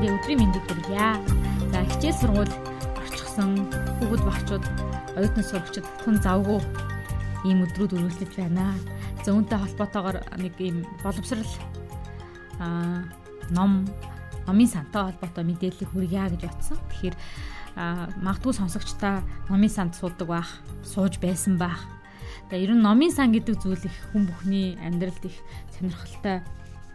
бүхэндээ өдрийн мэндийг хүргье. За хичээл сургууль орчихсон хүүхэд багчууд оюутан сурагчид тун завгүй ийм өдрүүд үргэлжлэж байна. За үүнтэй холбоотойгоор нэг ийм боловсрал аа ном номын сантай холбоотой мэдээллийг хүргье гэж бодсон. Тэгэхээр магадгүй сонсогчдаа номын санд суудаг байх, сууж байсан байх. Тэгээ ер нь номын сан гэдэг зүйл их хүн бүхний амьдралд их сонирхолтой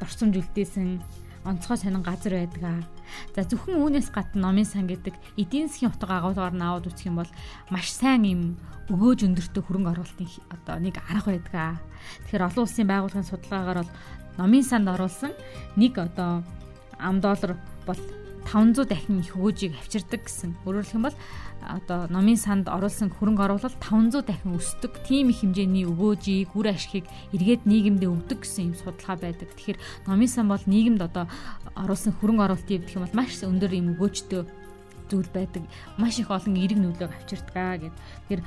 дурсамж үлдээсэн онцгой сонин газар байдаг. За зөвхөн үүнээс гадна номын сан гэдэг эдийн засгийн утга агуулгаар нь аваад үзэх юм бол маш сайн юм өгөөж өндөртөө хөрөнгө оруулалтын одоо нэг арга байдаг. Тэгэхээр олон улсын байгууллагын судалгаагаар бол номын санд оруулсан нэг одоо ам доллар бол 500 дахин их өгөөжийг авчирдаг гэсэн. Өөрөөр хэлбэл одоо номын санд оруулсан хөрөнгө оруулалт 500 дахин өсдөг. Тийм их хэмжээний өгөөжийг, үр ашгийг эргээд нийгэмдээ өгдөг гэсэн юм судалгаа байдаг. Тэгэхээр номын сан бол нийгэмд одоо оруулсан хөрөнгө оруулалтыг гэх юм бол маш өндөр юм өгөөжтэй зүйл байдаг. Маш их олон эерэг нөлөөг авчирдгаа гэд. Тэгэхээр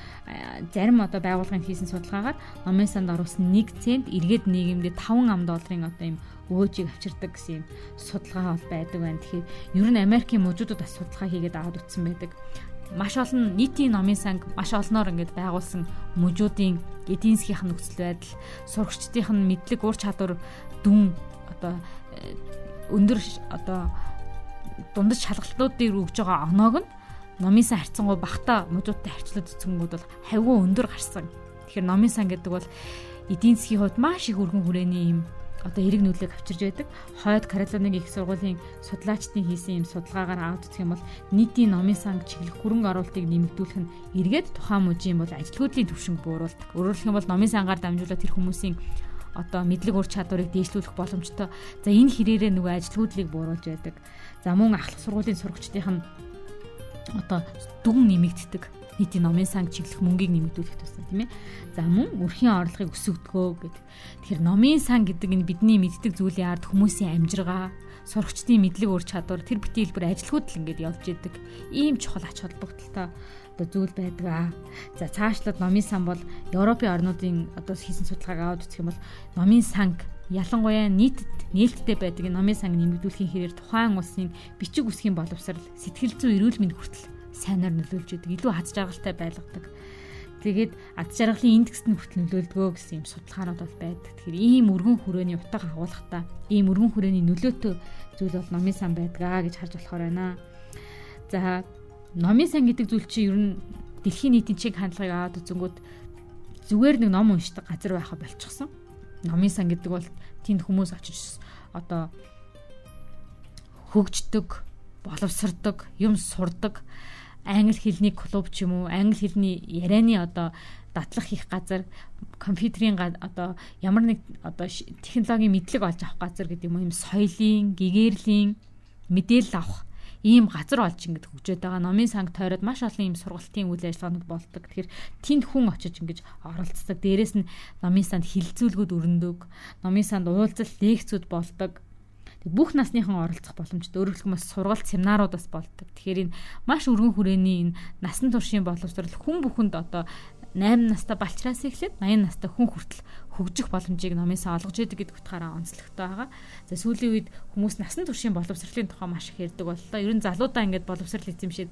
зарим одоо байгууллагын хийсэн судалгаагаар номын санд оруулсан 1 цент эргээд нийгэмдээ 5 ам долларын одоо юм өгөөжийг авчирдаг гэсэн юм судалгаа бол байдаг байна. Тэгэхээр ер нь Америкийн мужуудад бас судалгаа хийгээд аваад утсан байдаг. Маш олон нийтийн номын санг маш олноор ингээд байгуулсан мужуудын эдийн засгийн нөхцөл байдал, сурагчдын мэдлэг ур чадвар дүн одоо э, өндөр одоо дундаж шалгалтуудыг өгж байгаа оноог нь номын сан харьцангуй багтаа мужуудтай харьцуулаад эцэнгүүд бол хавгүй өндөр гарсан. Тэгэхээр номын сан гэдэг бол эдийн засгийн хувьд маш их өргөн хүрээний юм одоо эрэг нөлөөг авчирж байдаг. Хойд Каролиныг их сургуулийн судлаачдын хийсэн юм судалгаагаар аваад үзэх юм бол нийтийн номын сан чиглэх хөрөнгө оруулалтыг нэмэгдүүлэх нь эргээд тухайн мужийн бол ажилтгуудлын түвшинг бууруулдаг. Өөрөөр хэлэх юм бол номын сангаар дамжуулаад тэр хүмүүсийн одоо мэдлэг ур чадварыг дээшлүүлэх боломжтой. За энэ хэрээрээ нөгөө ажилтгуудлыг бууруулж байдаг. За мөн ахлах сургуулийн сурагчдын одоо дүн нэмэгддэг нийтийн номын сан чиглэх мөнгийг нэмэгдүүлэх тусам тийм ээ. За мөн өрхийн орлогыг өсгөгдгөө гэдэг. Тэгэхээр номын сан гэдэг нь бидний мэддэг зүйлийн ард хүмүүсийн амжиргаа, сурагчдын мэдлэг ур чадвар тэр бити хэлбэр ажилгүйд л ингээд явж идэг. Ийм чухал ач холбогдолтой одоо зүйл байдаг. За цаашлаад номын сан бол Европын орнуудын одоо хийсэн судалгааг аваад үзэх юм бол номын санг ялангуяа нийтэд нээлттэй байдаг номын санг нэмэгдүүлэхийн хэрээр тухайн улсын бичиг үсгийн боловсрал, сэтгэл зүйн эрүүл мэнд хүртэл сайнаар нөлөөлж идэг, илүү хаз жаргалтай байлгадаг. Тэгээд ад жаргалын индекст нь хүртэл нөлөөлдгөө гэсэн юм судалгаанууд бол байдаг. Тэгэхээр ийм өргөн хүрээний утга агуулгатай ийм өргөн хүрээний нөлөөтэй зүйл бол номын сан байдгаа гэж харж болохоор байна. За номын сан гэдэг зүйл чинь ер нь дэлхийн нийтийн чиг хандлагыг аваад үзэнгүүт зүгээр нэг ном уншдаг газар байха болчихсон. Номын сан гэдэг бол тэнд хүмүүс очиж одоо хөгждөг, боловсрдог, юм сурдаг англи хэлний клуб ч юм уу англи хэлний ярианы одоо дадлах хийх газар компьютерийн одоо ямар нэг одоо технологийн мэдлэг олж авах газар гэдэг юм юм соёлын гэгэрлийн мэдээлэл авах ийм газар олж ингэж хөгжөөд байгаа номын санг тойроод маш олон ийм сургалтын үйл ажиллагаанууд болдог. Тэгэхээр тэнд хүн очиж ингэж оролцдог. Дээрээс нь номын санд хилцүүлгүүд өрнөдөг. Номын санд уулзалт лекцүүд болдог бүх насныхан оролцох боломжтой. Өөрөөр хэлбэл сургалт семинарууд бас болдог. Тэгэхээр энэ маш өргөн хүрээний энэ насан туршийн боловсрол хүн бүхэнд одоо 8 настай балчраас эхлээд 80 настай хүн хүртэл хөгжих боломжийг номын сан олгож идэг гэдэг утгаараа онцлогтой байгаа. За сүүлийн үед хүмүүс насан туршийн боловсролын тухай маш их ярьдаг боллоо. Ер нь залуудаа ингээд боловсрол эзэмшээд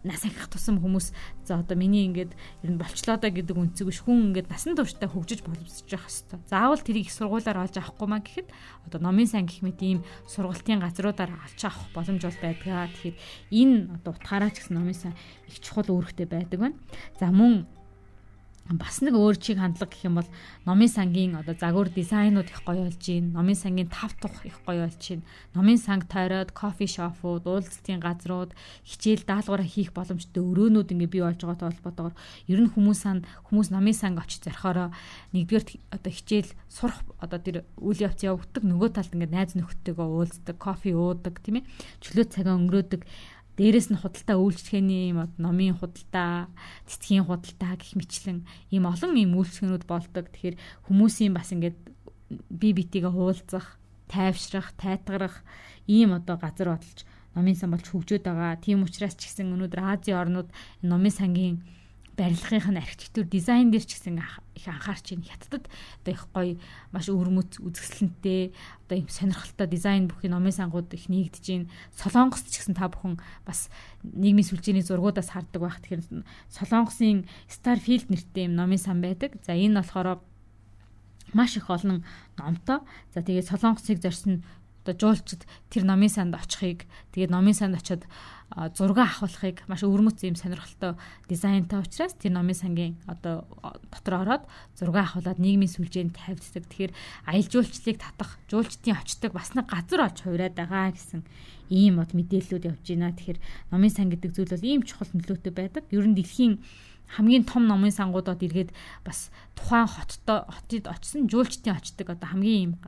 нас ахих тусам хүмүүс за одоо миний ингээд ер нь болчлоо да гэдэг үнцэг биш хүн ингээд насан туршдаа хөгжиж боловсрож явах хэрэгтэй. Заавал тэрийг сургуулаар олж авахгүй маа гэхэд одоо номын сан гэх мэт ийм сургалтын газруудаар олж авах боломж бол байдгаа. Тэгэхээр энэ одоо утгаараа ч гэсэн номын сан их чухал үүрэгтэй байдаг байна. За мөн бас нэг өөр чиг хандлага гэх юм бол номын сангийн одоо загвар дизайнууд их гоё болж байна. Номын сангийн тав тух их гоё болж байна. Номын санг тойроод кофе шопууд, уулзалтын газрууд, хичээл даалгавраа хийх боломжтой өрөөнүүд ингээ бий болж байгаатай холбоотойгоор ер нь хүмүүс сан хүмүүс номын санг очиж зархороо нэгдүгээр одоо хичээл сурах одоо тэр үйл явц явагддаг нөгөө талд ингээ найз нөхдөдөө уулздаг, кофе уудаг тийм ээ. Чөлөө цагаа өнгөрөөдөг дээрэс нь худалдаа үйлчлэгээний юм номын худалдаа, цэцгийн худалдаа гэх мэтлэн ийм олон ийм үйлчлэгнүүд болдог. Тэгэхээр хүмүүсийн бас ингээд бие биетийгээ хуулзах, тайвшрах, тайтгарах ийм одоо газар бодолж номын сан болж хөгжөөд байгаа. Тийм учраас ч гэсэн өнөөдөр Азийн орнууд номын сангийн барилгынх нь архитектур дизайн дээр ч гэсэн их анхаарч байна. Хятадд одоо их гоё маш өвөрмөц үзэсгэлэнтэй одоо юм сонирхолтой дизайн бүхий номын сангууд их нэгдэж байна. Солонгост ч гэсэн та бүхэн бас нийгмийн сүлжээний зургуудаас хардаг байх. Тэгэхээр Солонгосын Starfield нэртэй юм номын сан байдаг. За энэ болохоор маш их олон номтой. За тэгээд Солонгосыг зорьсон одоо жуулчд тэр номын санд очихыг тэгээд номын санд очиод зураг авахлахыг маш өвөрмөц юм сонирхолтой дизайнтай учраас тэр номын сангийн одоо дотор ороод зураг авахлаад нийгмийн сүлжээнд тавьддаг. Тэгэхээр аялал жуулчлалыг татах, жуулчдын очдог бас нэг газар олж хувираад байгаа гэсэн ийм бод мэдээллүүд явж байна. Тэгэхээр номын сан гэдэг зүйл бол ийм чухал нөлөөтэй байдаг. Ер нь дэлхийн хамгийн том номын сангуудад эргээд бас тухайн хоттой хотод очсон жуулчдын очдог одоо хамгийн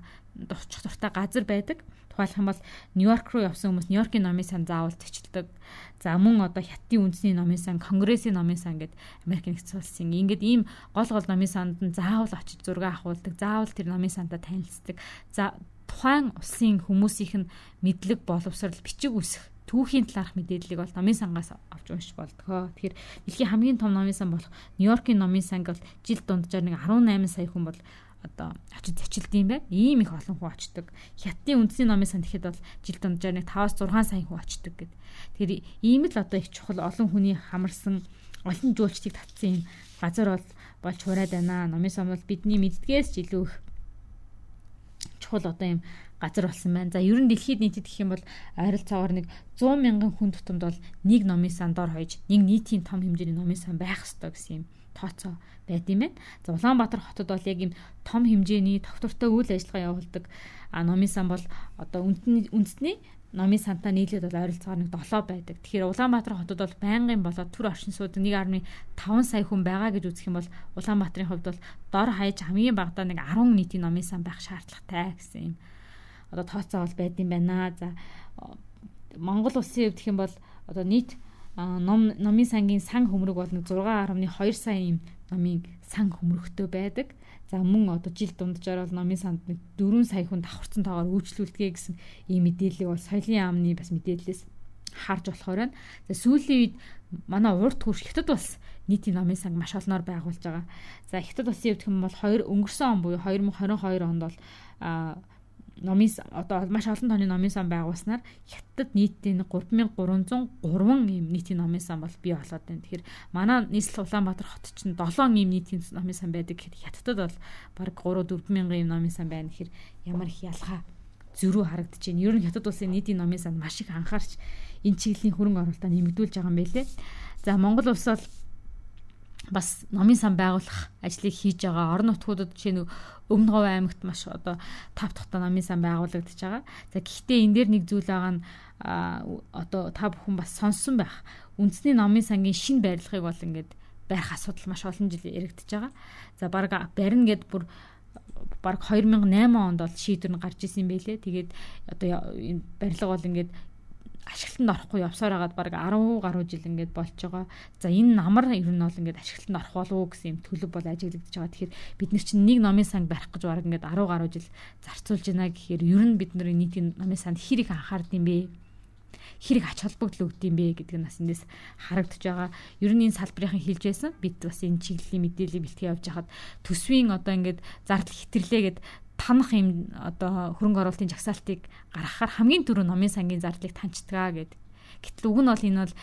очих дуртай газар байдаг. Тухайлх юм бол Нью-Йорк руу явсан хүмүүс Нью-Йоркийн номын сан заавал зочилдог. За мөн одоо Хятадын үндэсний номын сан, Конгрессийн номын сан гэдэг Америк нэгдсэн улсын ингээд ийм гол гол номын санд нь заавал очиж зураг авахулдаг. Заавал тэр номын сандаа танилцдаг. За тухайн улсын хүмүүсийнх нь мэдлэг боловсрал бичиг үсэх түүхийн талаарх мэдээллийг бол номын сангаас авч уншиж болдгоо. Тэгэхээр дэлхийн хамгийн том номын сан болох Нью-Йоркийн номын санг бол жил дунджаар нэг 18 сая хүн бол одоо очиж зочилдсон юм байна. Ийм их олон хүн очдог. Хятадын үндэсний номын сан гэхэд бол жил дунджаар нэг 5-6 сая хүн очдог гэд. Тэгэхээр ийм л одоо их чухал олон хүний хамарсан олон жуулчдыг татсан юм газар бол болж хураад байна. Номын сан бол бидний мэддгээс ч илүү их чухал одоо юм газар болсон байна. За ер нь дэлхийд нийтэд гэх юм бол ойролцоогоор нэг 100 мянган хүн тутамд бол нэг номын сан дор хойж нэг нийтийн том хэмжээний номын сан байх ёстой гэсэн юм тооцоо байд юм байна. За Улаанбаатар хотод бол яг юм том хэмжээний тогтвортой үйл ажиллагаа явуулдаг а номын сан бол одоо үндэсний номын сантаа нийлээд бол ойролцоогоор нэг 7 байдаг. Тэгэхээр Улаанбаатар хотод бол байнгын болоод төр оршин суудаг 1.5 сая хүн байгаа гэж үзэх юм бол Улаанбаатарын хувьд бол дор хаяж хамгийн багадаа нэг 10 нийтийн номын сан байх шаардлагатай гэсэн юм. Одоо тооцоо бол байд юм байна. За Монгол улсын хувьд гэх юм бол одоо нийт ном номын сангийн сан хөмрөг бол 6.2 сая юм номын сан хөмрөгтэй байдаг. За мөн одоо жил дунджаар бол номын санд 4 сая хүн давхарцсан тоогоор үйлчлүүлдэгэ гэсэн ийм мэдээллийг бол соёлын яамны бас мэдээллээс харж болохоор байна. За сүүлийн үед манай урд хурш хятад бас нийтийн номын санг маш олноор байгуулж байгаа. За хятад улсын хэм бол 2 өнгөрсөн он буюу 2022 онд бол номын одоо маш олон тооны номын сан байгуулснаар хятад нийтийн 3303 ийм нийтийн номын сан бол бий болоод байна. Тэгэхээр манай нийслэл Улаанбаатар хот чинь 7 ийм нийтийн номын сан байдаг гэхэд хятадд бол баг 3 4 мянган ийм номын сан байна гэхээр ямар их ялгаа зөрүү харагдаж байна. Ер нь хятад улсын нийтийн номын санд маш их анхаарч энэ чиглэлийн хөрөнгө оруулалтаа нэмэгдүүлж байгаа юм байлээ. За Монгол улс бол бас номын сан байгуулах ажлыг хийж байгаа. Орон нутгуудад жишээ нь Өмнө Говь аймагт маш одоо тав дахь номын сан байгуулагдаж байгаа. За гэхдээ энэ дээр нэг зүйл байгаа нь одоо та бүхэн бас сонссон байх. Үндэсний номын сангийн шин барилгыг бол ингээд барих асуудал маш олон жил яригдчихэж байгаа. За баг барина гэд бүр баг 2008 онд бол шийдвэр нь гарч исэн юм байлээ. Тэгээд одоо энэ барилга бол ингээд ашиглалтанд орохгүй явсаар хагаад баг 10 гаруй жил ингээд болж байгаа. За энэ намар ер нь бол ингээд ашиглалтанд орох болов уу гэсэн юм төлөв бол ажиглагдаж байгаа. Тэгэхээр бид нар чинь нэг номын санг барих гэж баг ингээд 10 гаруй жил зарцуулж байна гэхээр ер нь бид нар нийтийн номын санд хэрэг анхаард юм бэ? хэрэг ач холбогдол өгд юм бэ гэдэг нь бас эндээс харагдаж байгаа. Ер нь энэ салбарынхан хэлж байсан. Бид бас энэ чиглэлийн мэдээлэл бэлтгэе явж хахад төсвийн одоо ингээд зардал хитэрлээ гэд танах юм одоо хөрөнгө оруулалтын жагсаалтыг гаргахаар хамгийн түрүү номын сангийн зардлыг таньчдгаа гэд. Гэтэл уг нь бол энэ бол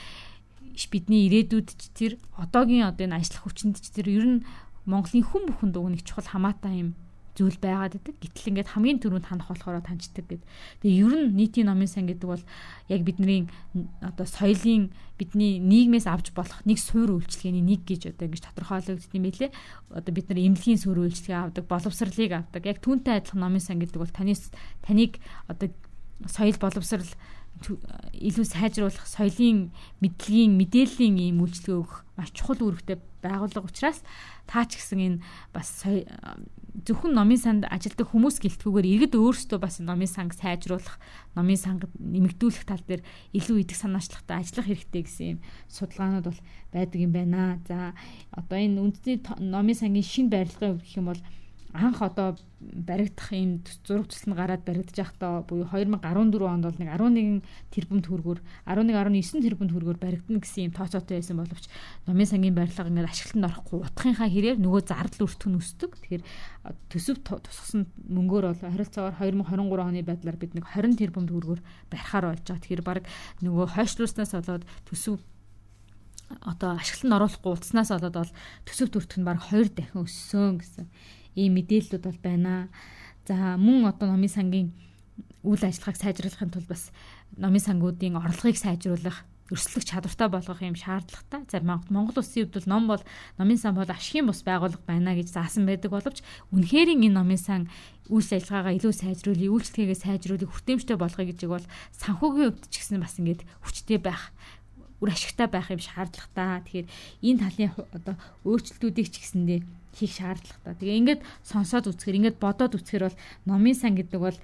бидний ирээдүйд ч тэр одоогийн одоо энэ ажиллах хүчинд ч тэр ер нь Монголын хүн бүхэнд нэг чухал хамаатай юм зүйл байгаад байдаг. Гэтэл ингээд хамгийн түрүүнд ханах болохоор таньчдаг гэд. Тэгээ ер нь нийтийн номын сан гэдэг бол яг бидний одоо соёлын бидний нийгмээс авч болох нэг суур үйлчлэгээний нэг гэж одоо ингэж тодорхойлогдсон юм билэ. Одоо бид нар эмнэлгийн суур үйлчлэгээ авдаг, боловсролыг авдаг. Яг түүнтэй адилхан номын сан гэдэг бол таньс таныг одоо соёл боловсрал илүү сайжруулах соёлын мэдлэгийн мэдээллийн ийм үйлчлэг өгөх маш чухал үүрэгтэй байгууллага учраас таа ч гэсэн энэ бас зөвхөн номын санд ажилдаг хүмүүс гэлтгүүгээр иргэд өөрсдөө бас номын санг сайжруулах, номын санг нэмэгдүүлэх тал дээр илүү идэх санаачлагтай ажиллах хэрэгтэй гэсэн юм судалгаанууд бол байдаг юм байна. За одоо энэ үндэсний номын сангийн шин барилгын хувьд гэх юм бол анх одоо баригдах юм зураг төсөл нь гараад баригдаж байхдаа буюу 2014 онд бол нэг 11 тэрбум төгрөгөөр 11 19 тэрбум төгрөгөөр баригдана гэсэн юм тооцоотой байсан боловч номын сангийн барилга ингээд ашиглалтанд орохгүй утгынхаа хэрээр нөгөө зардал өртгөн өсдөг. Тэгэхээр төсөв тусгасан мөнгөөр бол харилцаагаар 2023 оны байдлаар бид нэг 20 тэрбум төгрөгөөр барихаар болж байгаа. Тэгэхээр баг нөгөө хойшлуулснаас болоод төсөв одоо ашиглалтанд оруулахгүй утаснаас болоод бол төсөв төртөх нь баг 2 дахин өссөн гэсэн ийм мэдээллүүд бол байна. За мөн одоо номын сангийн үйл ажиллагааг сайжруулахын тулд бас номын сангуудын орлогыг сайжруулах өрсөлдөх чадвартай болгох юм шаардлагатай. За Монгол улсын хувьд бол ном бол номын сан бол ашигын бус байгууллага байна гэж заасан байдаг боловч үнэхээр энэ номын сан үйлс ажиллагаагаа илүү сайжруулах, үйлчлэгээ сайжруулах, хүртээмжтэй болгоё гэж бол санхүүгийн хувьд ч гэсэн бас ингээд хүчтэй байх үр ашигтай байх юм шаардлагатай. Тэгэхээр энэ талын одоо өөрчлөлтүүдийг ч гэсэндээ хийх шаардлагатай. Тэгээ ингээд сонсоод үзэхэр ингээд бодоод үзэхэр бол номын сан гэдэг бол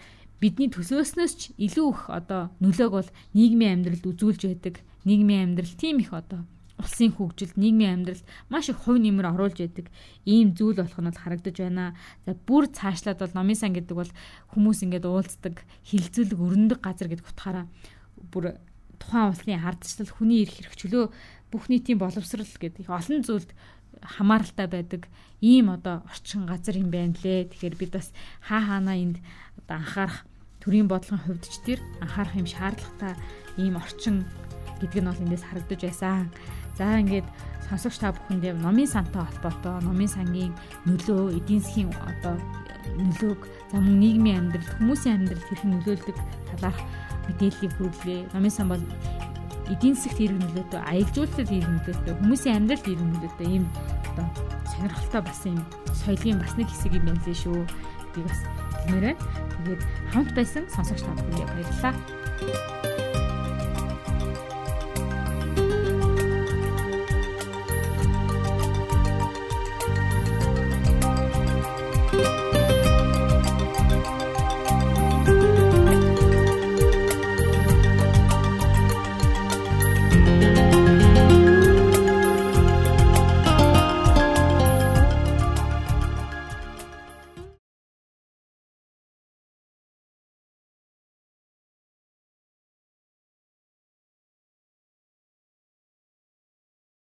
бидний төсөөснөөс ч илүү их одоо нөлөөг бол нийгмийн амьдралд үзүүлж байдаг. Нийгмийн амьдрал тийм их одоо улсын хөгжилд нийгмийн амьдралд маш их хувь нэмэр оруулж яадаг ийм зүйл болох нь бол харагдаж байна. За бүр цаашлаад бол номын сан гэдэг бол хүмүүс ингээд уулздаг, хилцүүлэг өрнөдөг газар гэдэг утгаараа бүр тухайн улсын ардчлал, хүний эрх хэрэгчлөө бүх нийтийн боловсрал гэдэг их олон зүйлд хамааралтай байдаг ийм одоо орчин газар юм байна лээ. Тэгэхээр бид бас хаа хаана энд одоо анхаарах төрийн бодлогын хувьд ч тэр анхаарах юм шаардлагатай ийм орчин гэдэг нь бол эндээс харагдаж байсан. За ингээд сонсогч та бүхэндээ номын сантай холбоотой номын сангийн нөлөө эдийн засгийн одоо нөлөөг за мөн нийгмийн амьдрал хүмүүсийн амьдралд хэрхэн нөлөөлдөг талаарх мэдээллийг хүргэлээ. Номын сан бол эдийн засгт хэрэг нөлөөтэй, аялал жуулчлалд хэрэг нөлөөтэй, хүмүүсийн амьдралд хэрэг нөлөөтэй ийм одоо сонирхолтой бас юм соёлын бас нэг хэсэг юм байна лээ шүү. Би бас хэлмээрээ. Тэгээд хамт байсан сонсогч та бүхэнд баярлалаа.